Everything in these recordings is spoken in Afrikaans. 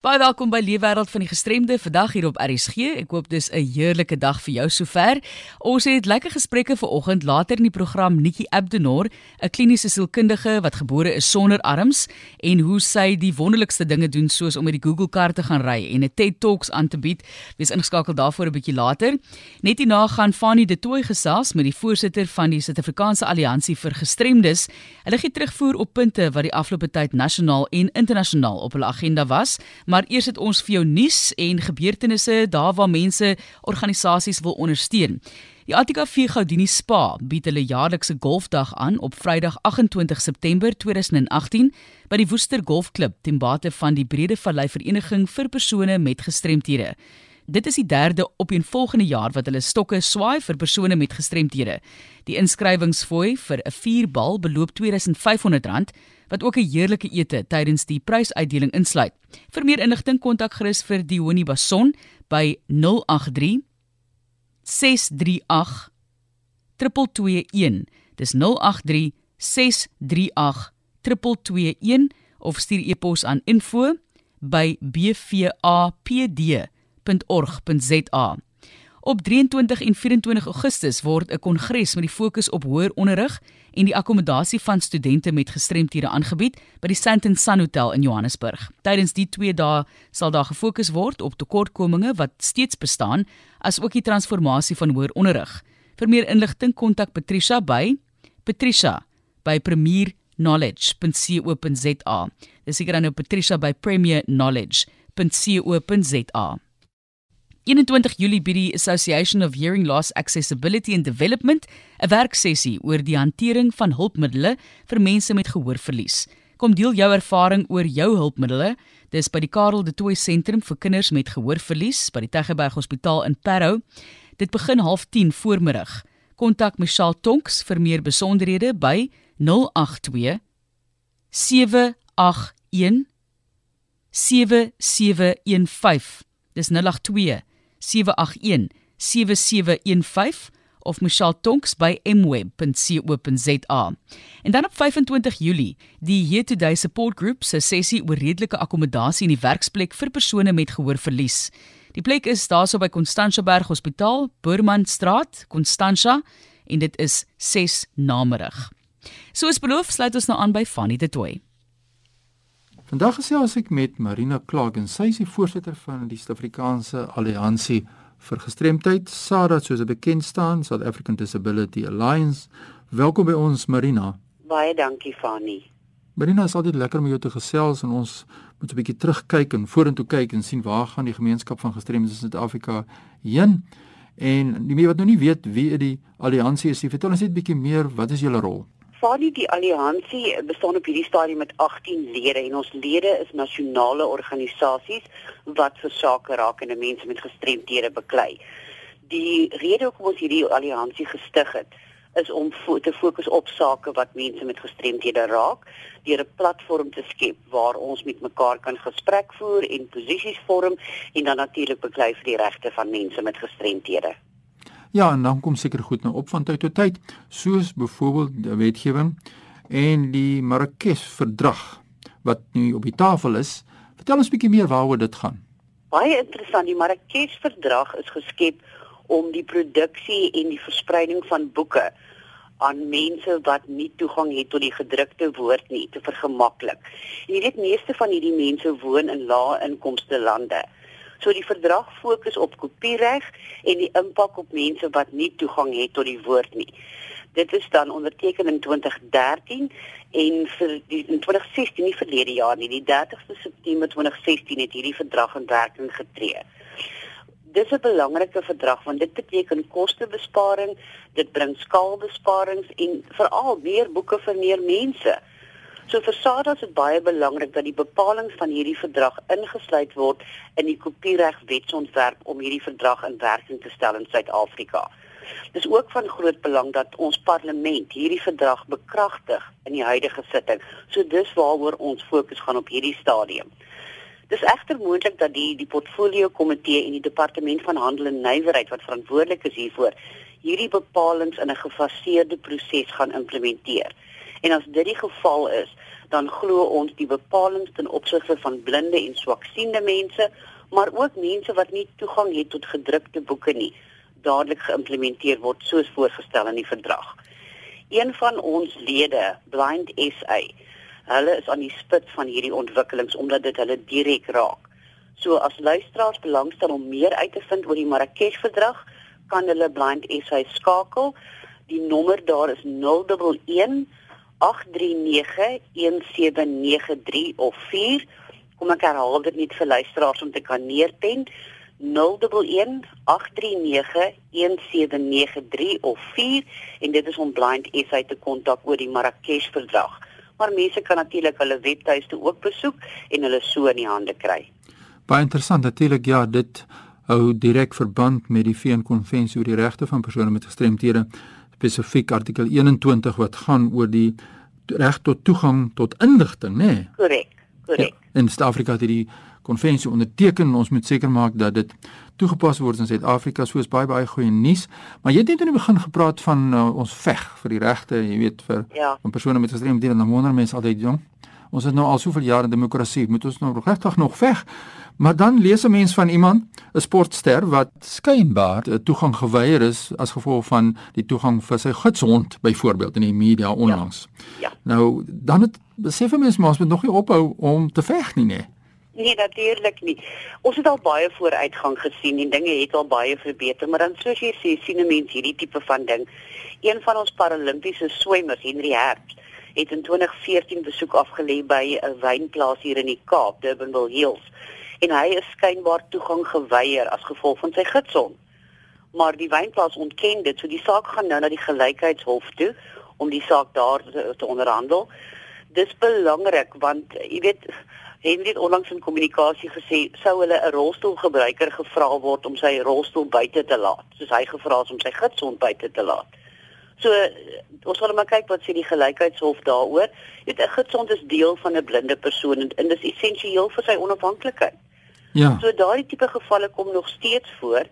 Baie welkom by Leefwêreld van die Gestremde vandag hier op RSG. Ek hoop dis 'n heerlike dag vir jou sover. Ons het lekker gesprekke vanoggend later in die program Nikki Abdenor, 'n kliniese sielkundige wat gebore is sonder arms en hoe sy die wonderlikste dinge doen soos om met die Google kar te gaan ry en 'n TED Talks aan te bied. Wees ingeskakel daarvoor 'n bietjie later. Net hierna gaan Fanie De Tooy gesels met die voorsitter van die Suid-Afrikaanse Alliansie vir Gestremdes. Hulle gee terugvoer op punte wat die afgelope tyd nasionaal en internasionaal op hulle agenda was maar eers het ons vir jou nuus en gebeurtenisse daar waar mense organisasies wil ondersteun. Die ATKV Gaudini Spa bied hulle jaarlikse golfdag aan op Vrydag 28 September 2018 by die Woester Golfklub ten bate van die Brede Vallei Vereniging vir persone met gestremthede. Dit is die derde opeenvolgende jaar wat hulle stokke swaai vir persone met gestremthede. Die inskrywingsfooi vir 'n vierbal beloop R2500 wat ook 'n heerlike ete tydens die prysuitdeling insluit. Vir meer inligting kontak gerus vir Dioni Bason by 083 638 221. Dis 083 638 221 of stuur e-pos aan info@bvapd.org.za. Op 23 en 24 Augustus word 'n kongres met die fokus op hoër onderrig en die akkommodasie van studente met gestremthede aangebied by die Sandton Sun Hotel in Johannesburg. Tydens die 2 dae sal daar gefokus word op tekortkominge wat steeds bestaan, asook die transformasie van hoër onderrig. Vir meer inligting kontak Patricia by patricia@premierknowledge.co.za. Dis seker dan nou Patricia by premierknowledge.co.za. 21 Julie bied die Association of Hearing Loss Accessibility and Development 'n werksessie oor die hantering van hulpmiddels vir mense met gehoorverlies. Kom deel jou ervaring oor jou hulpmiddels. Dis by die Karel de Tooy Sentrum vir kinders met gehoorverlies by die Teggeberg Hospitaal in Parow. Dit begin 0.30 voormiddag. Kontak Michelle Tonks vir meer besonderhede by 082 781 7715. Dis 082 07817715 of Michelle Tonks by mweb.co.za. En dan op 25 Julie, die Here Today Support Group se sessie oor redelike akkommodasie in die werksplek vir persone met gehoorverlies. Die plek is daarso by Constantia Berg Hospitaal, Boermanstraat, Constantia en dit is 6 namiddag. Soos beloof, sluit ons nou aan by Fanny de Tooi. Vandag gesels ek met Marina Clark en sy is die voorsitter van die Suid-Afrikaanse Alliansie vir Gestremdheid, SADA soos dit bekend staan, South African Disability Alliance. Welkom by ons Marina. Baie dankie Fani. Marina, is altyd lekker om jou te gesels en ons moet 'n bietjie terugkyk en vorentoe kyk en sien waar gaan die gemeenskap van gestremdes in Suid-Afrika heen. En die mense wat nou nie weet wie die alliansie is, vertel ons net 'n bietjie meer, wat is julle rol? Fani die alliansie bestaan op hierdie stadium met 18 lede en ons lede is nasionale organisasies wat vir sake rakende mense met gestremdhede beklei. Die rede hoekom ons hierdie alliansie gestig het is om fo te fokus op sake wat mense met gestremdhede raak deur 'n platform te skep waar ons met mekaar kan gesprek voer en posisies vorm en dan natuurlik beklei vir die regte van mense met gestremdhede. Ja, en dan kom seker goed nou op van tyd tot tyd, soos byvoorbeeld die wetgewing en die Marrakesh verdrag wat nu op die tafel is. Vertel ons bietjie meer waaroor dit gaan. Baie interessant, die Marrakesh verdrag is geskep om die produksie en die verspreiding van boeke aan mense wat nie toegang het tot die gedrukte woord nie te vergemaklik. En jy weet meeste van hierdie mense woon in lae inkomste lande. So die verdrag fokus op kopiereg en die impak op mense wat nie toegang het tot die woord nie. Dit is dan onderteken in 2013 en vir die in 2016 nie verlede jaar nie, die 30ste September 2016 het hierdie verdrag in werking getree. Dit is 'n belangrike verdrag want dit beteken kostebesparing, dit bring skaalbesparings en veral meer boeke vir meer mense. So vir SADA is dit baie belangrik dat die bepalinge van hierdie verdrag ingesluit word in die kopiereg wetsontwerp om hierdie verdrag in werking te stel in Suid-Afrika. Dis ook van groot belang dat ons parlement hierdie verdrag bekragtig in die huidige sitting. So dis waaroor ons fokus gaan op hierdie stadium. Dis egter moontlik dat die die portfolio komitee en die departement van handel en nywerheid wat verantwoordelik is hiervoor hierdie bepalinge in 'n gefaseerde proses gaan implementeer. En as dit die geval is, dan glo ons die bepalinge ten opsigte van blinde en swaksiende mense, maar ook mense wat nie toegang het tot gedrukte boeke nie, dadelik geïmplementeer word soos voorgestel in die verdrag. Een van ons lede, Blind SA, hulle is aan die spits van hierdie ontwikkelings omdat dit hulle direk raak. So as luisteraars belangstel om meer uit te vind oor die Marrakesh-verdrag, kan hulle Blind SA skakel. Die nommer daar is 011 839 1793 of 4. Kom ek herhaal dit net vir luisteraars om te kan neerpen. 011 839 1793 of 4 en dit is om Blind SA te kontak oor die Marrakesh-verdrag. Maar mense kan natuurlik hulle webtuiste ook besoek en hulle so in die hande kry. Baie interessant natuurlik ja, dit hou direk verband met die VN-konvensie oor die regte van persone met gestremthede, spesifiek artikel 21 wat gaan oor die reg tot toegang tot inligting, né? Nee? Korrek, korrek. Ja, in Suid-Afrika het hierdie konvensie onderteken en ons moet seker maak dat dit toegepas word in Suid-Afrika soos baie baie goeie nuus. Maar jy het net in die begin gepraat van uh, ons veg vir die regte, jy weet, vir ja. persone met gestremthede en dan wonder mense altyd jong. Ons het nou al soveel jare demokrasie, moet ons nou regtig nog veg? Maar dan lees 'n mens van iemand, 'n sportster wat skynbaar toegang geweier is as gevolg van die toegang vir sy gidshond byvoorbeeld in die media onlangs. Ja. ja. Nou dan het besef mense maar ons moet nog nie ophou om te veg nie, nee. Nee, natuurlik nie. Ons het al baie vooruitgang gesien en dinge het al baie verbeter, maar dan soos jy sê, sien 'n mens hierdie tipe van ding. Een van ons paralimpiese swemmers, Henry Hertz, het in 2014 besoek afgelê by 'n wynplaas hier in die Kaap, Durbanville Hills en hy is skynbaar toegang geweier as gevolg van sy gidson. Maar die wynplaas ontken dit, so die saak gaan nou na die gelykheidshof toe om die saak daar te, te onderhandel. Dis belangrik want jy weet Henry het onlangs in kommunikasie gesê sou hulle 'n rolstoelgebruiker gevra word om sy rolstoel buite te laat, soos hy gevra is om sy gidson buite te laat. So ons sal maar kyk wat sê die gelykheidshof daaroor. Jy weet 'n gidsond is deel van 'n blinde persoon en, en dis essensieel vir sy onafhanklikheid. Ja. So daardie tipe gevalle kom nog steeds voor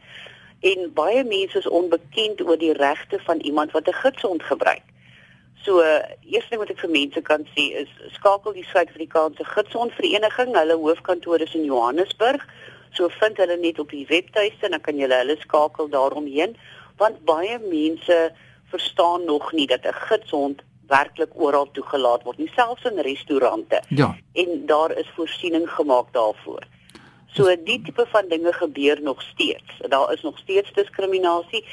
en baie mense is onbekend oor die regte van iemand wat 'n gidsond gebruik. So eers ding wat ek vir mense kan sê is skakel die Suid-Afrikaanse Gidsondvereniging, hulle hoofkantoor is in Johannesburg. So vind hulle net op die webtuiste en dan kan jy hulle skakel daaromheen want baie mense verstaan nog nie dat 'n gidsond werklik oral toegelaat word, nie selfs in restaurante. Ja. En daar is voorsiening gemaak daarvoor. So die tipe van dinge gebeur nog steeds. Daar is nog steeds diskriminasie.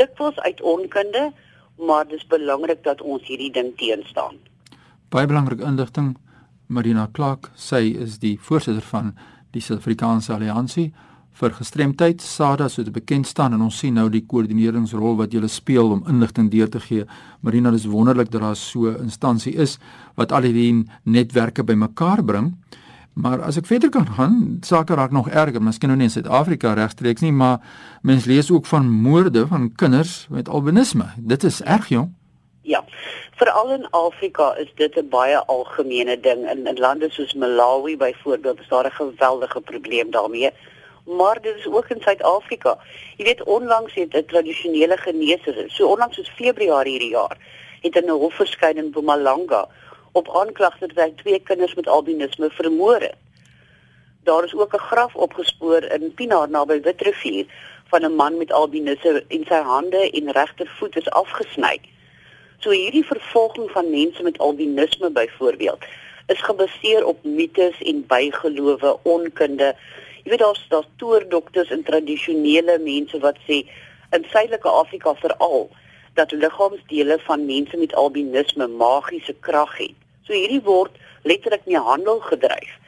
Dikwels uit onkunde, maar dis belangrik dat ons hierdie ding teenstaan. Baie belangrike inligting. Marina Clark, sy is die voorsitter van die Suid-Afrikaanse Alliansie vir gestremdheid SADA so te bekend staan en ons sien nou die koördineringsrol wat julle speel om inligting deur te gee. Marina, dis wonderlik dat daar so 'n instansie is wat al hierdie netwerke bymekaar bring. Maar as ek verder kan gaan, sake raak nog erger, miskien nou nie in Suid-Afrika regstreeks nie, maar mens lees ook van moorde van kinders met albinisme. Dit is erg jong. Ja. Veral in Afrika is dit 'n baie algemene ding. In, in lande soos Malawi byvoorbeeld, is daar 'n geweldige probleem daarmee. Maar dit is ook in Suid-Afrika. Jy weet onlangs het 'n tradisionele geneesheer, so onlangs soos Februarie hierdie jaar, het 'n hof verskyn in Mpumalanga op aanklagte dat hy twee kinders met albinisme vermoor het. Daar is ook 'n graf opgespoor in Pienaar naby Witrifuur van 'n man met albinisme en sy hande en regtervoet is afgesny. So hierdie vervolging van mense met albinisme byvoorbeeld is gebaseer op mites en bygelowe, onkunde. Jy weet daar's daar's toerdokters en tradisionele mense wat sê in Suidelike Afrika veral dat liggaamsdele van mense met albinisme magiese krag het. So hierdie word letterlik nie handel gedryf.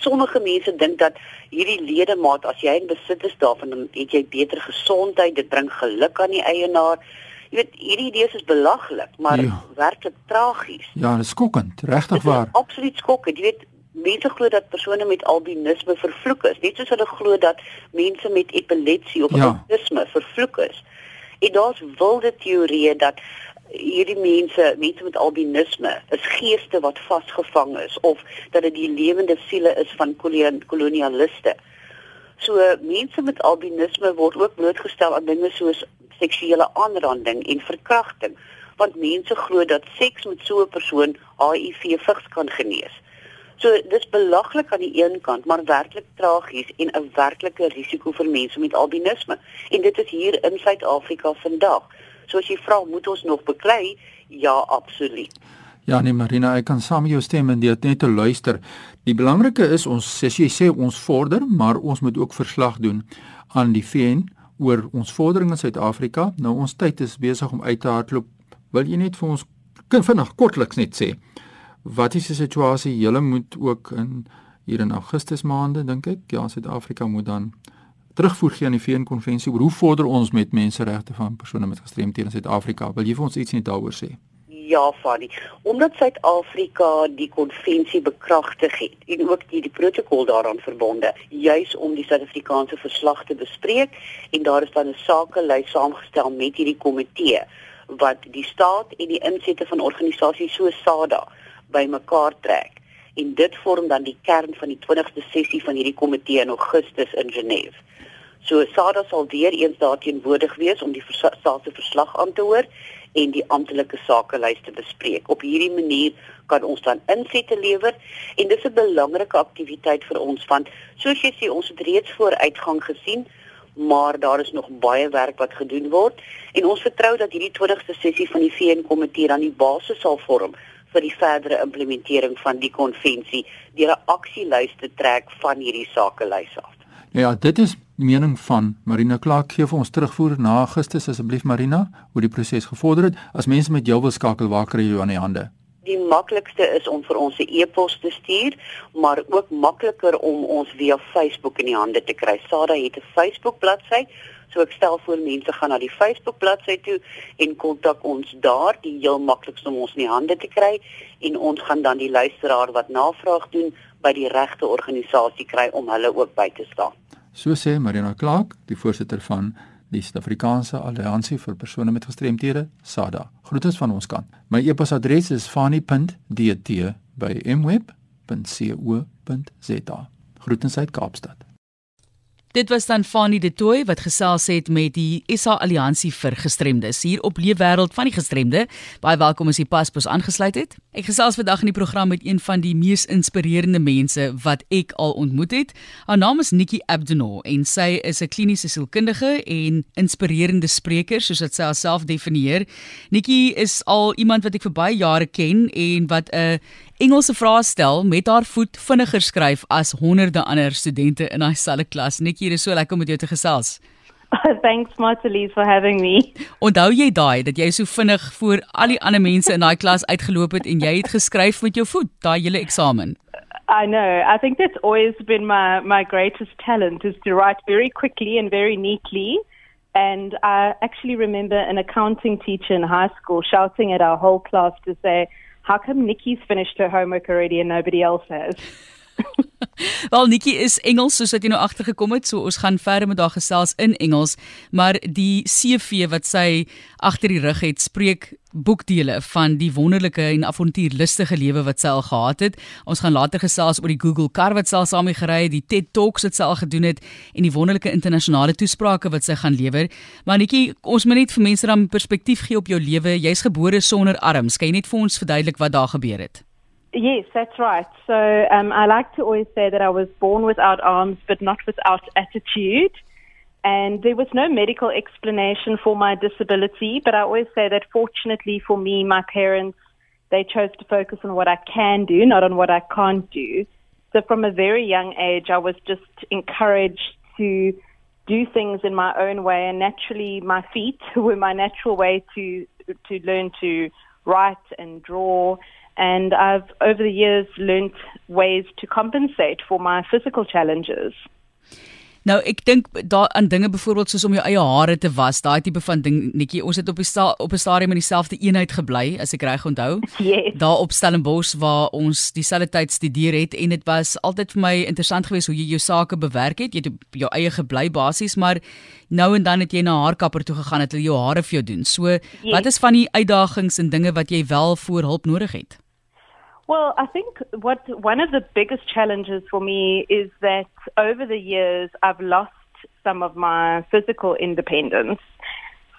Sommige mense dink dat hierdie ledemaat as jy in besit is daarvan dan het jy beter gesondheid, dit bring geluk aan die eienaar. Jy weet hierdie idees is belaglik, maar ja. werklik tragies. Ja, dit is skokkend, regtig waar. Absoluut skokkend. Jy weet mense glo dat persone met albinisme vervloek is, net soos hulle glo dat mense met epilepsie of ja. autisme vervloek is. En daar's wilde teorieë dat hierdie mense, mense met albinisme, is geeste wat vasgevang is of dat dit die lewende siele is van kolonialiste. So mense met albinisme word ook blootgestel aan dinge soos seksuele aanranding en verkrachting want mense glo dat seks met so 'n persoon HIV vigs kan genees. So dis belaglik aan die een kant, maar werklik tragies en 'n werklike risiko vir mense met albinisme. En dit is hier in Suid-Afrika vandag. So as jy vra, moet ons nog beklei? Ja, absoluut. Ja, nee Marina, ek kan saam met jou stem en dit net te luister. Die belangrike is ons sê jy sê ons vorder, maar ons moet ook verslag doen aan die VN oor ons vordering in Suid-Afrika. Nou ons tyd is besig om uit te hardloop. Wil jy net vir ons kan vinnig kortliks net sê wat is die situasie? Julle moet ook in hier in Augustus maande dink ek, ja, Suid-Afrika moet dan terugvoer gee aan die VN konvensie oor hoe vorder ons met menseregte van persone met gestremthede in Suid-Afrika. Wil jy vir ons iets net daaroor sê? Ja, Fanny. Omdat Suid-Afrika die konvensie bekragtig het en ook die, die protokol daaraan verbonde, juis om die Suid-Afrikaanse verslag te bespreek en daar is dan 'n sakelys saamgestel met hierdie komitee wat die staat en die insette van organisasies so SADA bymekaar trek en dit vorm dan die kern van die 20ste sessie van hierdie komitee in Augustus in Genève. So SADA sal weer eens daarteenwoordig wees om die staat se verslag aan te hoor en die amptelike sakelys te bespreek. Op hierdie manier kan ons dan insette lewer en dis 'n belangrike aktiwiteit vir ons want soos jy sê ons het reeds vooruitgang gesien maar daar is nog baie werk wat gedoen word en ons vertrou dat hierdie 20ste sessie van die VN komitee dan die basis sal vorm vir die verdere implementering van die konvensie deur 'n aksielys te trek van hierdie sakelys af. Ja, dit is mening van Marina Clark gee vir ons terugvoer na Augustus asseblief Marina hoe die proses gevorder het. As mense met jou wil skakel, waar kry jy jou aan die hande? Die maklikste is om vir ons 'n e-pos te stuur, maar ook makliker om ons via Facebook in die hande te kry. Sada het 'n Facebook bladsy, So ek stel voor mense gaan na die Facebook bladsy toe en kontak ons daar, die heel maklikste om ons in die hande te kry en ons gaan dan die luisteraar wat navraag doen by die regte organisasie kry om hulle ook by te staan. So sê Marina Clark, die voorsitter van die Suid-Afrikaanse Alliansie vir persone met gestremthede, SADA. Groetens van ons kant. My e-posadres is fani.dt@mweb.co.za. Groetens uit Kaapstad. Dit was dan Fanie De Tooy wat gesels het met die SA Alliansie vir Gestremdes hier op Leefwêreld van die Gestremde. Baie welkom as jy pas pas aangesluit het. Ek gesels vandag in die program met een van die mees inspirerende mense wat ek al ontmoet het. Haar naam is Nikki Abdenor en sy is 'n kliniese sielkundige en inspirerende spreker soos dit sy haarself definieer. Nikki is al iemand wat ek vir baie jare ken en wat 'n Engelse vrae stel met haar voet vinniger skryf as honderde ander studente in haar selfe klas. Nikki, dit is so lekker om met jou te gesels. Thanks Martelies for having me. Onthou jy daai dat jy so vinnig voor al die ander mense in daai klas uitgeloop het en jy het geskryf met jou voet daai hele eksamen? I know. I think that's always been my my greatest talent is to write very quickly and very neatly. And I actually remember an accounting teacher in high school shouting at our whole class to say how come Nikki's finished her homework already and nobody else has? Wel Nikki is Engels soos wat jy nou agtergekom het, so ons gaan verder met haar gesels in Engels, maar die CV wat sy agter die rug het, spreek boekdele van die wonderlike en avontuurlustige lewe wat sy al gehad het. Ons gaan later gesels oor die Google kar wat sy al saam gery het, die TED Talks wat sy al gedoen het en die wonderlike internasionale toesprake wat sy gaan lewer. Maar Nikki, ons moet net vir mense dan perspektief gee op jou lewe. Jy's gebore sonder arms. Kan jy net vir ons verduidelik wat daar gebeur het? Yes, that's right. So um, I like to always say that I was born without arms, but not without attitude. And there was no medical explanation for my disability, but I always say that fortunately for me, my parents, they chose to focus on what I can do, not on what I can't do. So from a very young age, I was just encouraged to do things in my own way, and naturally, my feet were my natural way to to learn to write and draw and I've over the years learned ways to compensate for my physical challenges. Nou ek dink daar aan dinge byvoorbeeld soos om jou eie hare te was, daai tipe van ding netjie. Ons het op die sta, op 'n stadium in dieselfde eenheid gebly as ek reg onthou. Yes. Daar op Stellenbosch waar ons dieselfde tyd studeer het en dit was altyd vir my interessant geweest hoe jy jou sake bewerk het. Jy het op jou eie gebly basies, maar nou en dan het jy na 'n haarkapper toe gegaan het hulle jou hare vir jou doen. So, yes. wat is van die uitdagings en dinge wat jy wel voor hulp nodig het? Well, I think what one of the biggest challenges for me is that over the years I've lost some of my physical independence.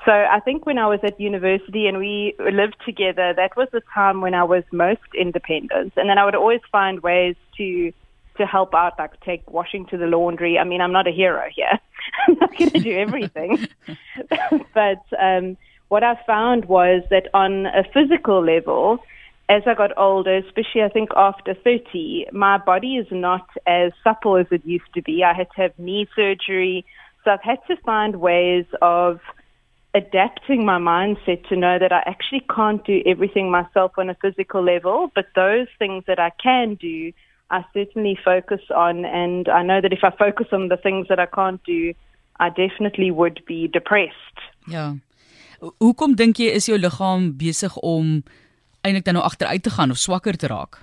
So I think when I was at university and we lived together, that was the time when I was most independent. And then I would always find ways to to help out, like take washing to the laundry. I mean, I'm not a hero here. I'm not going to do everything. but um, what I found was that on a physical level, as I got older, especially I think after 30, my body is not as supple as it used to be. I had to have knee surgery. So I've had to find ways of adapting my mindset to know that I actually can't do everything myself on a physical level, but those things that I can do, I certainly focus on. And I know that if I focus on the things that I can't do, I definitely would be depressed. Ja. Hoekom dink jy is jou liggaam besig om eintlik dan nou agteruit te gaan of swakker te raak?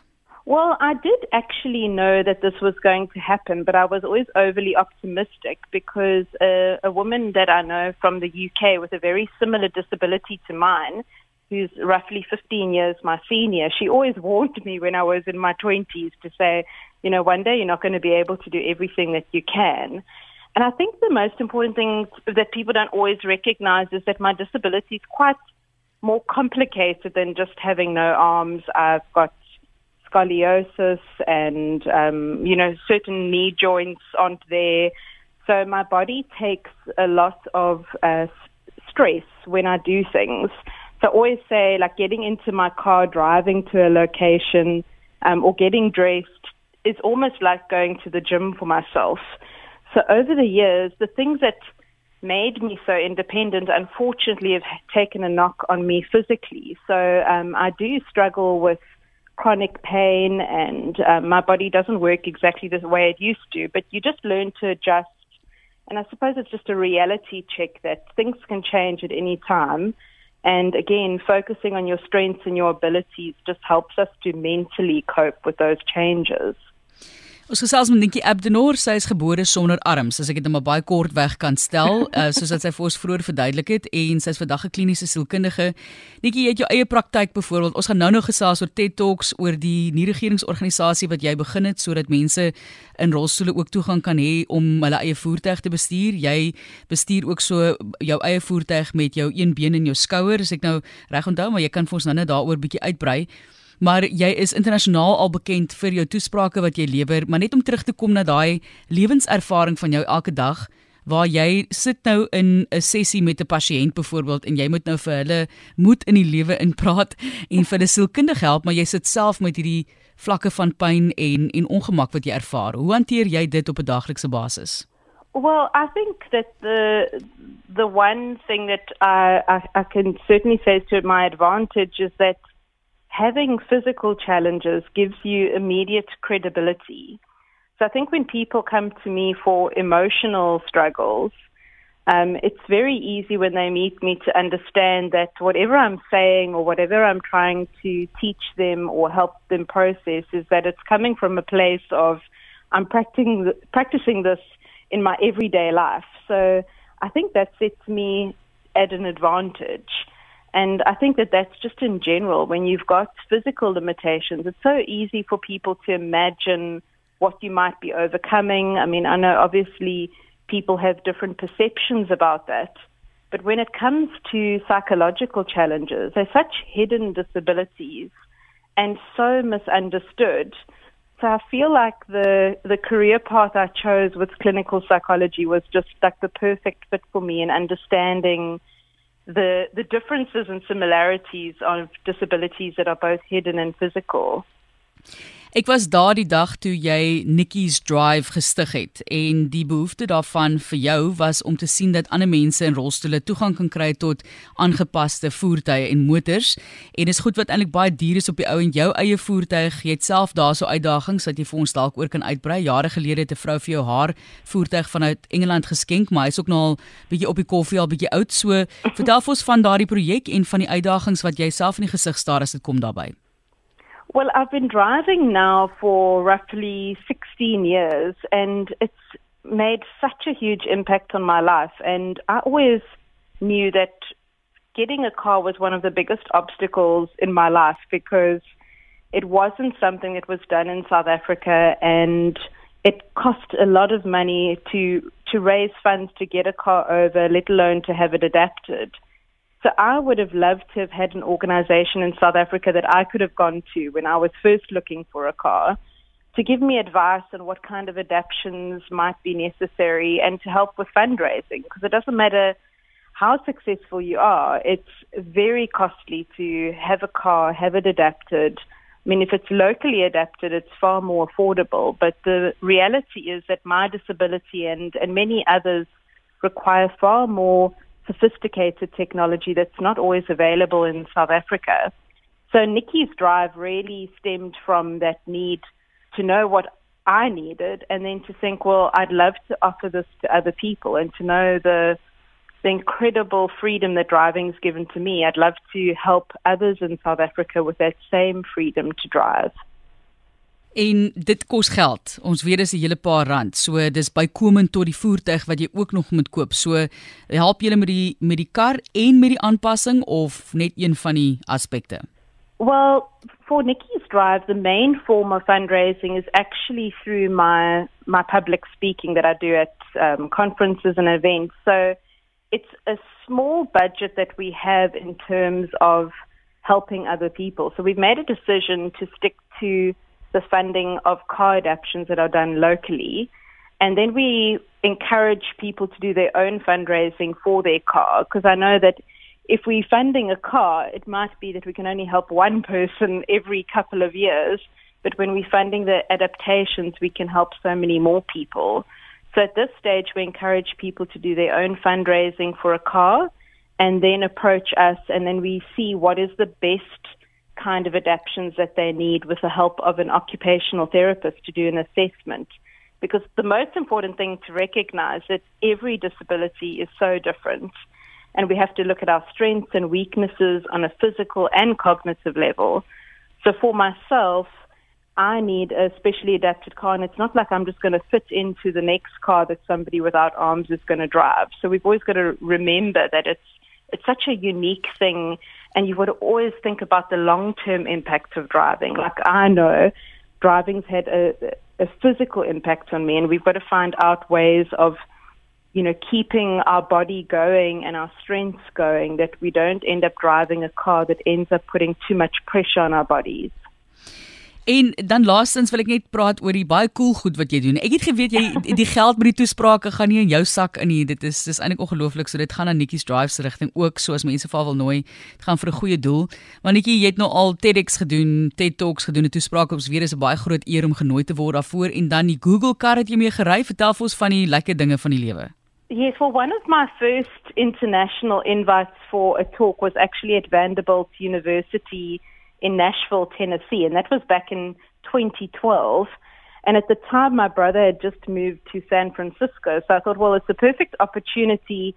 Well, I did actually know that this was going to happen, but I was always overly optimistic because uh, a woman that I know from the UK with a very similar disability to mine, who's roughly 15 years my senior, she always warned me when I was in my 20s to say, you know, one day you're not going to be able to do everything that you can. And I think the most important thing that people don't always recognize is that my disability is quite more complicated than just having no arms. I've got scoliosis and um, you know certain knee joints aren't there. So my body takes a lot of uh, stress when I do things. So I always say like getting into my car, driving to a location, um, or getting dressed is almost like going to the gym for myself. So over the years, the things that made me so independent unfortunately have taken a knock on me physically. So um, I do struggle with chronic pain and um, my body doesn't work exactly the way it used to, but you just learn to adjust. And I suppose it's just a reality check that things can change at any time. And again, focusing on your strengths and your abilities just helps us to mentally cope with those changes. Ons gesels met Nikki Abdenor, sy is gebore sonder arms, as ek dit net maar baie kort weg kan stel, uh, soos wat sy vir ons vroeër verduidelik het en sy is vandag 'n kliniese sielkundige. Nikki, jy het jou eie praktyk byvoorbeeld. Ons gaan nou-nou gesels oor TED Talks oor die nie-regeringsorganisasie wat jy begin het sodat mense in rolstoele ook toegang kan hê om hulle eie voertuig te bestuur. Jy bestuur ook so jou eie voertuig met jou een been in jou skouer, as ek nou reg onthou, maar jy kan vir ons nou-nou daaroor bietjie uitbrei maar jy is internasionaal al bekend vir jou toesprake wat jy lewer, maar net om terug te kom na daai lewenservaring van jou elke dag waar jy sit nou in 'n sessie met 'n pasiënt byvoorbeeld en jy moet nou vir hulle moed in die lewe inpraat en vir hulle sielkundig help, maar jy sit self met hierdie vlakke van pyn en en ongemak wat jy ervaar. Hoe hanteer jy dit op 'n daaglikse basis? Well, I think that the the one thing that I, I I can certainly say to my advantage is that having physical challenges gives you immediate credibility. So I think when people come to me for emotional struggles, um, it's very easy when they meet me to understand that whatever I'm saying or whatever I'm trying to teach them or help them process is that it's coming from a place of I'm practicing practicing this in my everyday life. So I think that sets me at an advantage. And I think that that's just in general, when you've got physical limitations, it's so easy for people to imagine what you might be overcoming. I mean, I know obviously people have different perceptions about that. But when it comes to psychological challenges, they're such hidden disabilities and so misunderstood. So I feel like the the career path I chose with clinical psychology was just like the perfect fit for me in understanding the the differences and similarities of disabilities that are both hidden and physical. Ek was daardie dag toe jy Nikki's Drive gestig het en die behoefte daarvan vir jou was om te sien dat ander mense in rolstoele toegang kan kry tot aangepaste voertuie en motors. En is goed wat eintlik baie duur is op die ou en jou eie voertuig. Jy het self daarso uitdagings wat jy vir ons dalk oor kan uitbrei. Jare gelede het 'n vrou vir jou haar voertuig vanuit Engeland geskenk maar hy's ook nou al bietjie op die koffie al bietjie oud. So vertel vir ons van daardie projek en van die uitdagings wat jy self in die gesig staar as dit kom daarbye Well, I've been driving now for roughly 16 years, and it's made such a huge impact on my life. And I always knew that getting a car was one of the biggest obstacles in my life because it wasn't something that was done in South Africa and it cost a lot of money to to raise funds to get a car over, let alone to have it adapted. So I would have loved to have had an organization in South Africa that I could have gone to when I was first looking for a car to give me advice on what kind of adaptations might be necessary and to help with fundraising because it doesn't matter how successful you are, it's very costly to have a car, have it adapted. I mean, if it's locally adapted, it's far more affordable. But the reality is that my disability and, and many others require far more sophisticated technology that's not always available in South Africa. So Nikki's drive really stemmed from that need to know what I needed and then to think, well, I'd love to offer this to other people and to know the the incredible freedom that driving's given to me. I'd love to help others in South Africa with that same freedom to drive. En dit kos geld. Ons weet dis 'n hele paar rand. So dis bykomend tot die voertuig wat jy ook nog moet koop. So help julle met die met die kar en met die aanpassing of net een van die aspekte? Well, for Nikki's Drive, the main form of fundraising is actually through my my public speaking that I do at um, conferences and events. So it's a small budget that we have in terms of helping other people. So we've made a decision to stick to the funding of car adaptations that are done locally. And then we encourage people to do their own fundraising for their car because I know that if we're funding a car, it might be that we can only help one person every couple of years. But when we're funding the adaptations, we can help so many more people. So at this stage, we encourage people to do their own fundraising for a car and then approach us, and then we see what is the best kind of adaptations that they need with the help of an occupational therapist to do an assessment. Because the most important thing to recognize that every disability is so different, and we have to look at our strengths and weaknesses on a physical and cognitive level. So for myself, I need a specially adapted car, and it's not like I'm just going to fit into the next car that somebody without arms is going to drive. So we've always got to remember that it's it's such a unique thing, and you've got to always think about the long term impact of driving. Like I know, driving's had a, a physical impact on me, and we've got to find out ways of you know, keeping our body going and our strengths going, that we don't end up driving a car that ends up putting too much pressure on our bodies. En dan laastens wil ek net praat oor die baie cool goed wat jy doen. Ek het geweet jy die geld met die toesprake gaan nie in jou sak in nie. Dit is dis eintlik ongelooflik. So dit gaan na Nikki's Drive se rigting ook so as mense vir wil nooi. Dit gaan vir 'n goeie doel. Maar Nikki, jy het nou al TEDx gedoen, TED Talks gedoen, 'n toespraak op weer is 'n baie groot eer om genooi te word daarvoor en dan die Google kar het jy mee gery. Vertel vir ons van die lekker dinge van die lewe. Yes, well, one of my first international invites for a talk was actually at Vanderbilt University in Nashville, Tennessee, and that was back in 2012. And at the time, my brother had just moved to San Francisco, so I thought, well, it's a perfect opportunity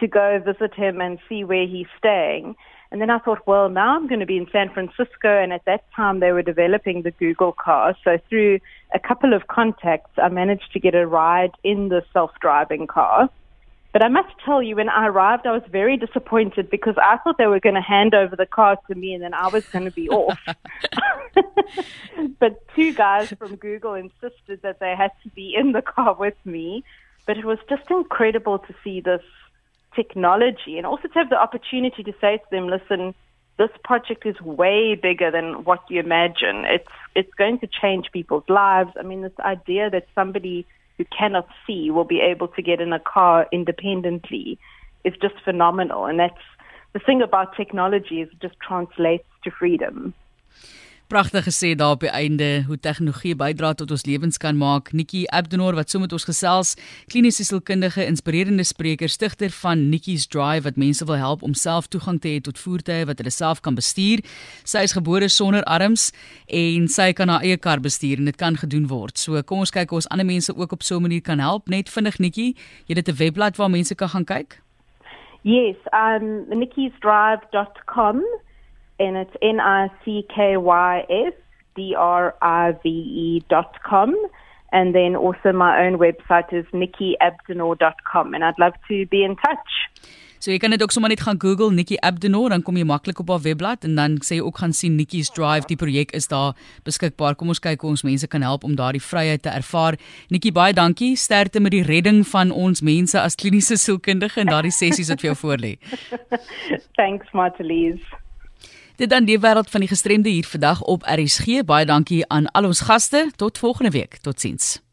to go visit him and see where he's staying. And then I thought, well, now I'm going to be in San Francisco, and at that time they were developing the Google car. So through a couple of contacts, I managed to get a ride in the self-driving car. But I must tell you, when I arrived, I was very disappointed because I thought they were going to hand over the car to me and then I was going to be off. but two guys from Google insisted that they had to be in the car with me. But it was just incredible to see this technology and also to have the opportunity to say to them, listen, this project is way bigger than what you imagine. It's it's going to change people's lives. I mean, this idea that somebody who cannot see will be able to get in a car independently is just phenomenal. And that's the thing about technology is it just translates to freedom. Pragtig gesê daar op die einde hoe tegnologie bydra tot ons lewens kan maak. Nikki Abdenor wat so met ons gesels, kliniese sielkundige, inspirerende spreker, stigter van Nikki's Drive wat mense wil help om self toegang te hê tot voertuie wat hulle self kan bestuur. Sy is gebore sonder arms en sy kan haar eie kar bestuur en dit kan gedoen word. So kom ons kyk hoe ons ander mense ook op so 'n manier kan help. Net vinnig Nikki, jy het 'n webblad waar mense kan gaan kyk? Yes, um nickisdrive.com and it's N I C K Y S D R I V E dot com. And then also my own website is nikkiabdenor.com. And I'd love to be in touch. So jy kan dit ook sommer net gaan Google Nikki Abdenor dan kom jy maklik op haar webblad en dan sê jy ook gaan sien Nikki's Drive die projek is daar beskikbaar. Kom ons kyk hoe ons mense kan help om daardie vryheid te ervaar. Nikki baie dankie. Sterkte met die redding van ons mense as kliniese sielkundige in daardie sessies wat vir jou voorlê. Thanks Martelies. Dit dan die wêreld van die gestremde hier vandag op RSG. Baie dankie aan al ons gaste. Tot volgende week. Totsiens.